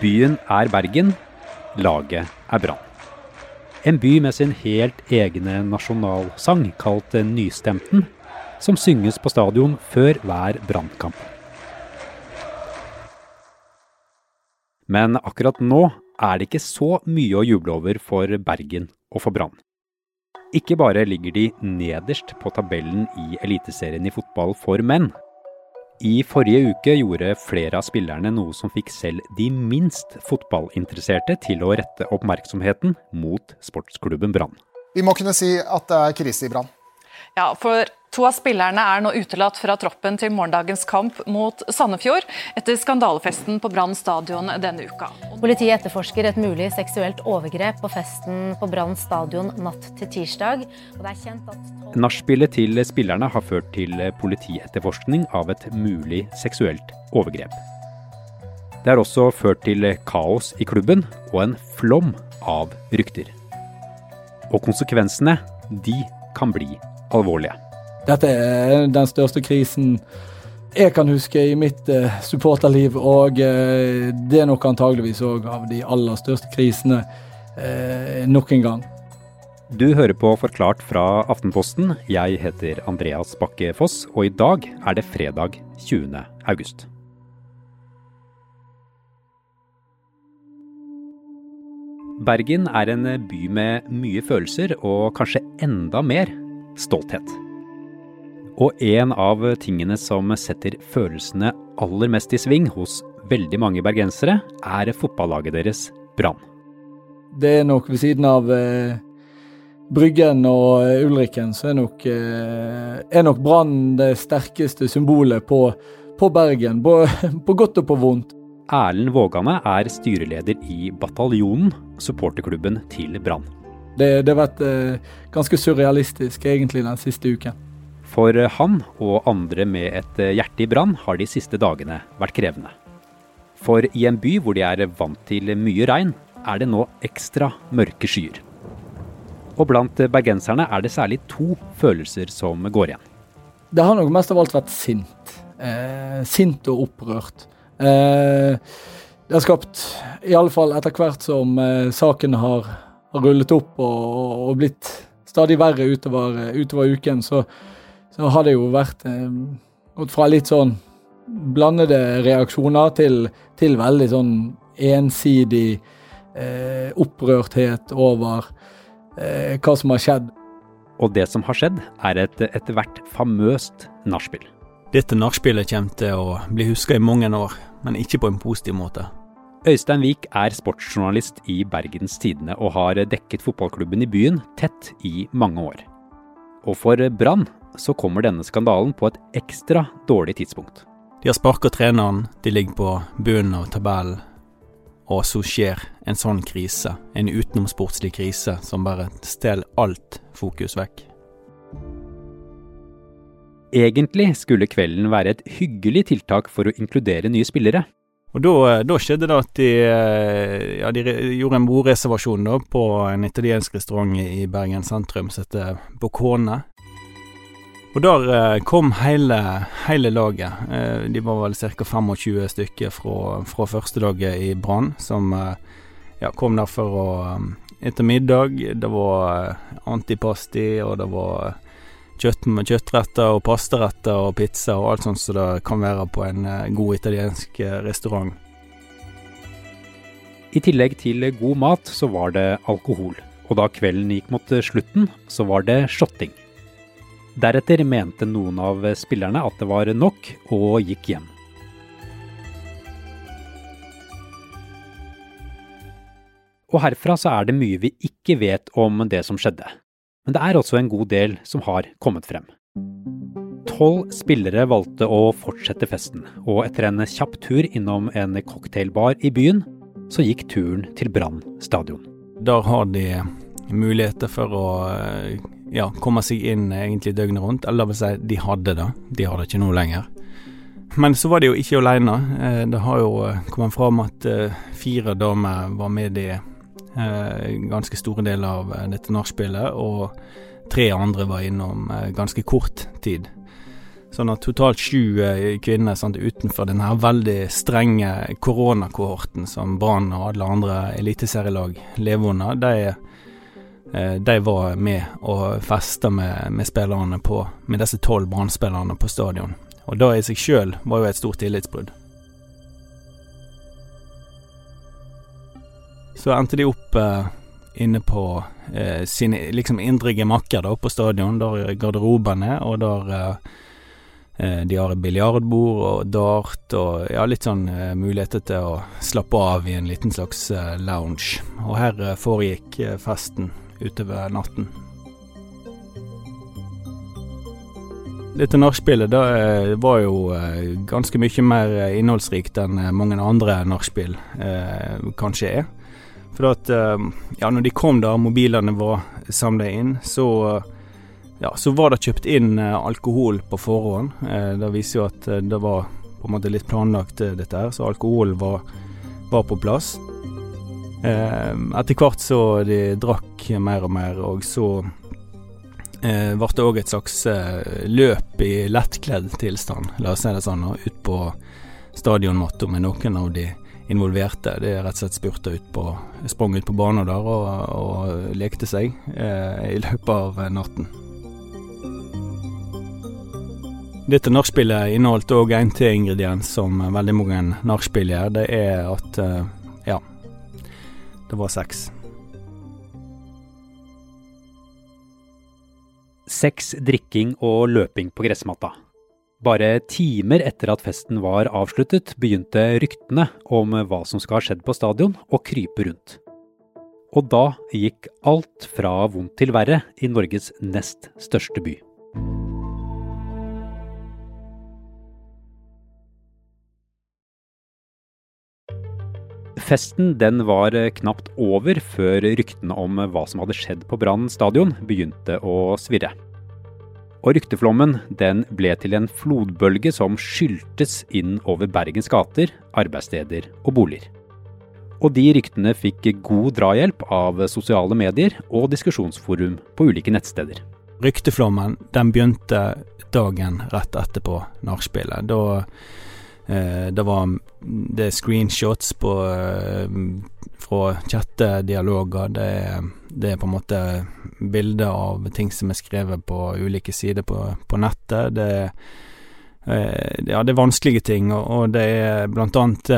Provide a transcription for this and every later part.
Byen er Bergen, laget er Brann. En by med sin helt egne nasjonalsang kalt Nystemten, som synges på stadion før hver brannkamp. Men akkurat nå er det ikke så mye å juble over for Bergen og for Brann. Ikke bare ligger de nederst på tabellen i Eliteserien i fotball for menn. I forrige uke gjorde flere av spillerne noe som fikk selv de minst fotballinteresserte til å rette oppmerksomheten mot sportsklubben Brann. Vi må kunne si at det er krise i Brann. Ja, for To av spillerne er nå utelatt fra troppen til morgendagens kamp mot Sandefjord, etter skandalefesten på Brann stadion denne uka. Politiet etterforsker et mulig seksuelt overgrep på festen på Brann stadion natt til tirsdag. Nachspielet til spillerne har ført til politietterforskning av et mulig seksuelt overgrep. Det har også ført til kaos i klubben og en flom av rykter. Og konsekvensene, de kan bli alvorlige. Dette er den største krisen jeg kan huske i mitt uh, supporterliv, og uh, det er nok antageligvis òg av de aller største krisene uh, nok en gang. Du hører på Forklart fra Aftenposten. Jeg heter Andreas Bakke Foss, og i dag er det fredag 20. august. Bergen er en by med mye følelser, og kanskje enda mer stolthet. Og en av tingene som setter følelsene aller mest i sving hos veldig mange bergensere, er fotballaget deres Brann. Det er nok ved siden av eh, Bryggen og eh, Ulriken, så er nok, eh, nok Brann det sterkeste symbolet på, på Bergen. På, på, godt og på vondt. Erlend Vågane er styreleder i Bataljonen, supporterklubben til Brann. Det, det, har vært eh, ganske surrealistisk egentlig den siste uken. For han og andre med et hjerte i brann har de siste dagene vært krevende. For i en by hvor de er vant til mye regn, er det nå ekstra mørke skyer. Og blant bergenserne er det særlig to følelser som går igjen. Det har nok mest av alt vært sint. Eh, sint og opprørt. Eh, det har skapt, i alle fall etter hvert som eh, saken har, har, rullet opp og, og, blitt stadig verre utover, utover uken, så så har det jo vært eh, gått fra litt sånn blandede reaksjoner til, til veldig sånn ensidig eh, opprørthet over eh, hva som har skjedd. Og det som har skjedd, er et etter hvert famøst nachspiel. Dette nachspielet kommer til å bli huska i mange år, men ikke på en positiv måte. Øystein Wiik er sportsjournalist i Bergens Tidende og har dekket fotballklubben i byen tett i mange år. Og for Brann så kommer denne skandalen på et ekstra dårlig tidspunkt. De har sparka treneren, de ligger på bunnen av tabellen, og så skjer en sånn krise, en utenomsportslig krise, som bare stjeler alt fokus vekk. Egentlig skulle kvelden være et hyggelig tiltak for å inkludere nye spillere. Og da, da skjedde det at de, ja, de gjorde en bordreservasjon på en italiensk restaurant i Bergen sentrum som heter Boccone. Og der eh, kom hele, hele laget. Eh, de var vel ca. 25 stykker fra, fra førstelaget i Brann, som eh, ja, kom der for å Etter middag. Det var antipasti, og det var kjøtt, kjøttretter og pastaretter og pizza og alt sånt som det kan være på en god italiensk restaurant. I tillegg til god mat, så var det alkohol. Og da kvelden gikk mot slutten, så var det shotting. Deretter mente noen av spillerne at det var nok, og gikk hjem. Og herfra så er det mye vi ikke vet om det som skjedde. Men det er også en god del som har kommet frem. Tolv spillere valgte å fortsette festen, og etter en kjapp tur innom en cocktailbar i byen, så gikk turen til Brann stadion. Der har de muligheter for å ja, komme seg inn egentlig døgnet rundt. Eller vil si, de hadde det. De har det ikke nå lenger. Men så var de jo ikke alene. Eh, det har jo eh, kommet fram at eh, fire damer var med i ganske store deler av dette nachspielet, og tre andre var innom ganske kort tid. Sånn at totalt sju eh, kvinner sant, utenfor denne veldig strenge koronakohorten som Brann og alle andre eliteserielag lever under, de, eh, de var med og festa med, med, spillerne på, med disse tolv Brann-spillerne på stadion. Og det i seg sjøl var jo et stort tillitsbrudd. Så endte de opp eh, inne på eh, sine liksom indre gemakker på stadion, der garderobene og der eh, Eh, de har biljardbord og dart og ja, litt sånn uh, muligheter til å slappe av i en liten slags uh, lounge. Og her uh, foregikk festen utover natten. Dette nachspielet det var jo ganske mye mer innholdsrikt enn mange andre nachspiel kanskje er. For at ja, når de kom da mobilene var samla inn, så ja, så var det kjøpt inn eh, alkohol på forhånd. Eh, det viser jo at eh, det var på en måte litt planlagt, dette her. Så alkohol var, var på plass. Etter hvert så de drakk mer og mer, og så ble det òg et slags løp i lettkledd tilstand, la oss si det sånn, ut på stadionmatta med noen av de involverte. De rett og slett spurte ut på, sprang ut på banen der og, og lekte seg eh, i løpet av natten. Dette nachspielet inneholdt òg en til ingrediens som veldig mange nachspiel gjør. Det er at eh, ja, det var sex. Sex, drikking og løping på gressmatta. Bare timer etter at festen var avsluttet, begynte ryktene om hva som skal ha skjedd på stadion, å krype rundt. Og da gikk alt fra vondt til verre i Norges nest største by. Festen den var knapt over før ryktene om hva som hadde skjedd på Brann stadion begynte å svirre. Og rykteflommen den ble til en flodbølge som skyldtes inn over Bergens gater, arbeidssteder og boliger. Og de ryktene fikk god drahjelp av sosiale medier og diskusjonsforum på ulike nettsteder. Rykteflommen den begynte dagen rett etterpå nachspielet. Det var det er screenshots på, eh, fra chattedialoger. Det, det er på en måte bilder av ting som er skrevet på ulike sider på, på nettet. Det er eh, ja, det er vanskelige ting, og det er blant annet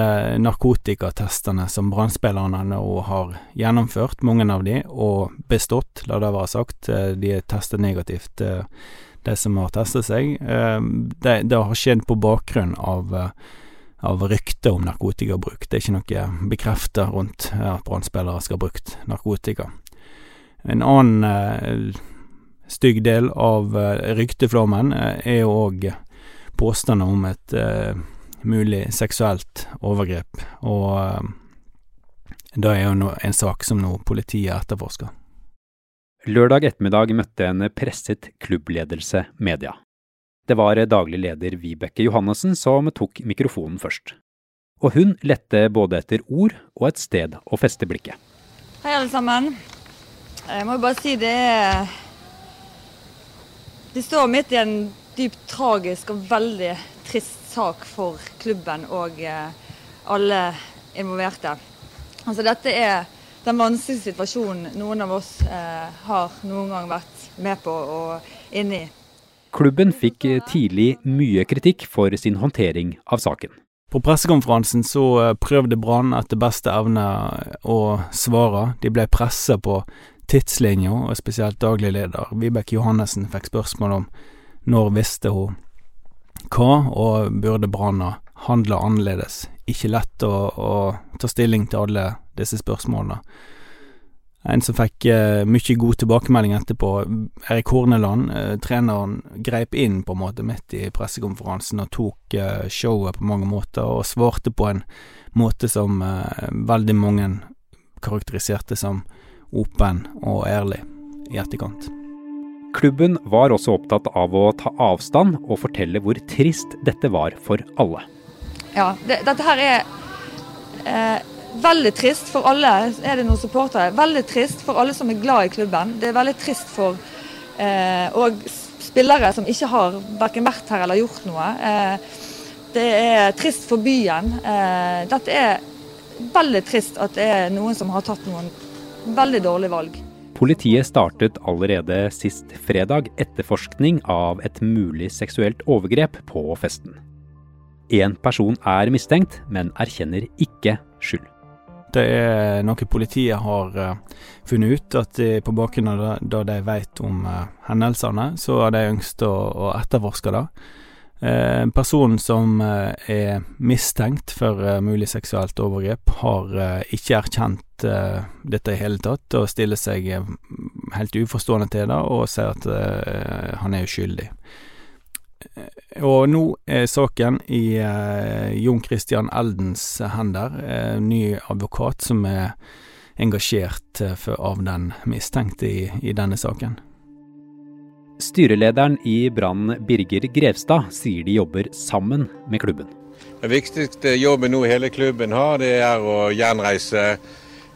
narkotikatestene som brannspillerne nå har gjennomført, mange av de, og bestått, la det være sagt. De er testet negativt de som har testet seg. Eh, det, det har skjedd på bakgrunn av, eh, av rykter om narkotikabruk. Det er ikke noe bekreftet rundt at brannspillere skal ha brukt narkotika. En annen eh, stygg del av rykteflommen er jo òg påstander om et mulig seksuelt overgrep, og det er jo en sak som nå politiet etterforsker. Lørdag ettermiddag møtte en presset klubbledelse media. Det var daglig leder Vibeke Johannessen som tok mikrofonen først. Og hun lette både etter ord og et sted å feste blikket. Hei, alle sammen. Jeg må bare si det er Vi står midt i en dypt tragisk og veldig trist sak for klubben og eh, alle involverte. Altså, dette er den vanskeligste situasjonen noen av oss eh, har noen gang vært med på og inne i. Klubben fikk tidlig mye kritikk for sin håndtering av saken. På pressekonferansen så eh, prøvde Brann etter beste evne å svare. De ble pressa på tidslinja, og spesielt daglig leder Vibeke Johannessen fikk spørsmål om når visste hun hva, og burde Brann handle annerledes. Ikke lett å, å ta stilling til alle disse spørsmålene. En som fikk eh, mye god tilbakemelding etterpå, Erik Horneland, eh, treneren, greip inn på en måte midt i pressekonferansen og tok eh, showet på mange måter, og svarte på en måte som eh, veldig mange karakteriserte som åpen og ærlig i etterkant. Klubben var også opptatt av å ta avstand og fortelle hvor trist dette var for alle. Ja, det, dette her er eh, veldig trist for alle, er det noen supportere. Veldig trist for alle som er glad i klubben. Det er veldig trist for eh, og spillere som ikke har vært her eller gjort noe. Eh, det er trist for byen. Eh, dette er veldig trist at det er noen som har tatt noen veldig dårlige valg. Politiet startet allerede sist fredag etterforskning av et mulig seksuelt overgrep på festen. Én person er mistenkt, men erkjenner ikke skyld. Det er noe politiet har uh, funnet ut, at de, på bakgrunn av det, da de vet om uh, hendelsene, så har de ønsket å, å etterforske det. En personen som eh, er mistenkt for eh, mulig seksuelt overgrep, har ikke erkjent dette i hele tatt, og stiller seg helt uforstående til det, og sier at han er uskyldig. Og nå er saken i Jon Christian Eldens hender, ny advokat som er engasjert av den mistenkte i, i denne saken. Styrelederen i Brann, Birger Grevstad, sier de jobber sammen med klubben. Den viktigste jobben nå hele klubben har, det er å gjenreise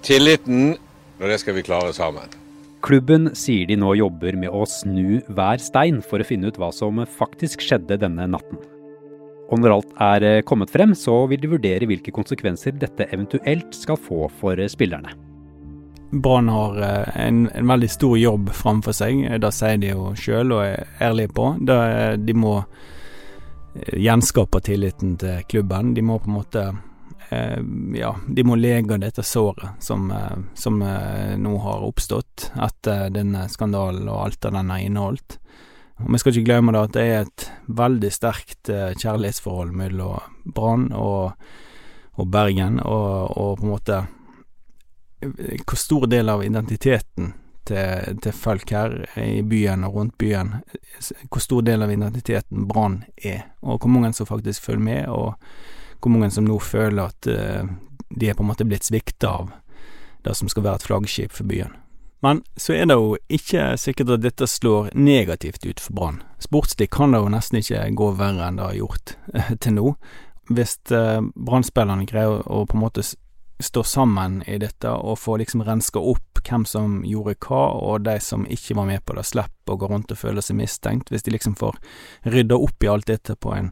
tilliten, og det skal vi klare sammen. Klubben sier de nå jobber med å snu hver stein for å finne ut hva som faktisk skjedde denne natten. Og når alt er kommet frem, så vil de vurdere hvilke konsekvenser dette eventuelt skal få for spillerne. Brann har eh, en, en, veldig stor jobb framfor seg. Det sier de jo sjøl og er ærlige på. De må eh, gjenskape tilliten til klubben. De må på en måte eh, ja, de må lege dette såret som, som nå har oppstått etter denne skandalen og alt av den har inneholdt. Og Vi skal ikke glemme det at det er et veldig sterkt kjærlighetsforhold mellom Brann og, og Bergen, og, og på en måte hvor stor del av identiteten til, til, folk her i byen og rundt byen, hvor stor del av identiteten Brann er, og hvor mange som faktisk følger med, og hvor mange som nå føler at uh, de er på en måte blitt svikta av det som skal være et flaggskip for byen. Men så er det jo ikke sikkert at dette slår negativt ut for Brann. Sportslig kan det jo nesten ikke gå verre enn det har gjort til nå. Hvis uh, Brann-spillerne greier å på en måte stå sammen i dette og få liksom renska opp hvem som gjorde hva, og de som ikke var med på det, slipper å gå rundt og føle seg mistenkt. Hvis de liksom får rydda opp i alt dette på en,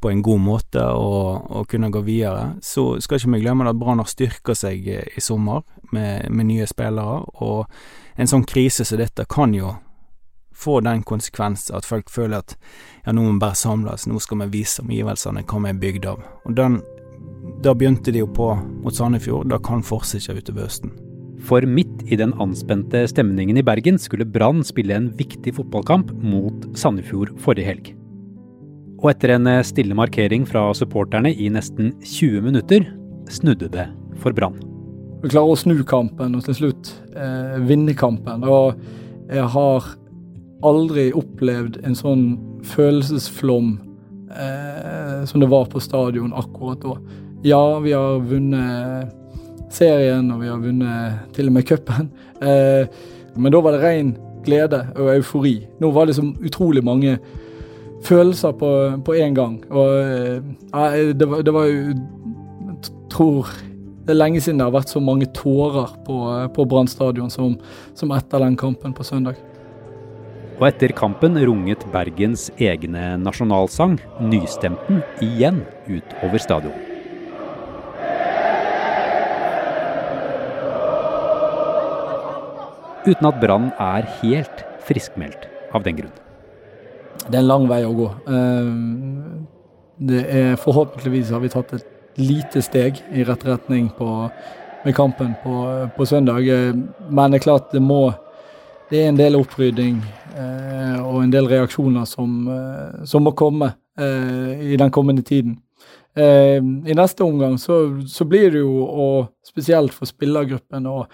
på en god måte og, og, kunne gå videre, så skal ikke vi glemme at Brann har styrka seg i sommer med, med nye spillere, og en sånn krise som dette kan jo få den konsekvens at folk føler at ja, nå må vi bare samles, nå skal vi vise omgivelsene hva vi er bygd av. Og den da begynte de jo på mot Sandefjord. Da kan fortsette utover høsten. For midt i den anspente stemningen i Bergen skulle Brann spille en viktig fotballkamp mot Sandefjord forrige helg. Og etter en stille markering fra supporterne i nesten 20 minutter, snudde det for Brann. Vi klarer å snu kampen og til slutt eh, vinne kampen. Og jeg har aldri opplevd en sånn følelsesflom eh, som det var på stadion akkurat da. Ja, vi har vunnet serien, og vi har vunnet til og med cupen. Eh, men da var det ren glede og eufori. Nå var det liksom utrolig mange følelser på, på en gang. Og ja, det, var, det var jo tror det er lenge siden det har vært så mange tårer på, på Brann stadion som, som etter den kampen på søndag. Og etter kampen runget Bergens egne nasjonalsang, nystemten, igjen utover stadion. uten at Brann er helt friskmeldt av den grunn. Det er en lang vei å gå. Eh, det er Forhåpentligvis har vi tatt et lite steg i rett retning på, med kampen på, på, søndag. Eh, men det er klart det må Det er en del opprydding eh, og en del reaksjoner som, som må komme i den kommende tiden. I neste omgang så, så blir det jo, og spesielt for spillergruppen, å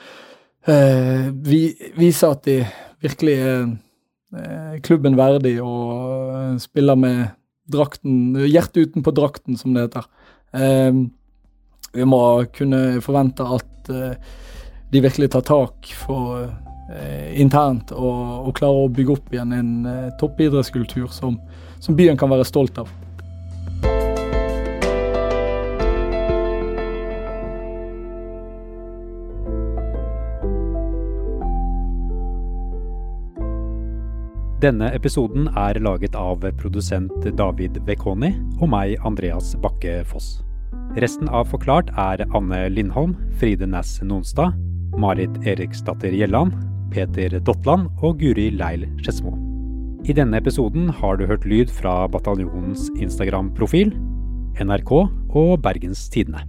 vise at de virkelig er klubben verdig og eh, spiller med drakten, hjertet utenpå drakten, som det heter. Eh, vi må kunne forvente at eh, de virkelig tar tak for eh, internt og, og, klarer å bygge opp igjen en toppidrettskultur som, som byen kan være stolt av. Denne episoden er laget av produsent David Vekoni og meg, Andreas Bakke Foss. Resten av Forklart er Anne Lindholm, Fride Næss Nonstad, Marit Eriksdatter Gjelland, Peter Dotland og Guri Leil Skedsmo. I denne episoden har du hørt lyd fra bataljonens Instagram-profil, NRK og Bergens Tidende.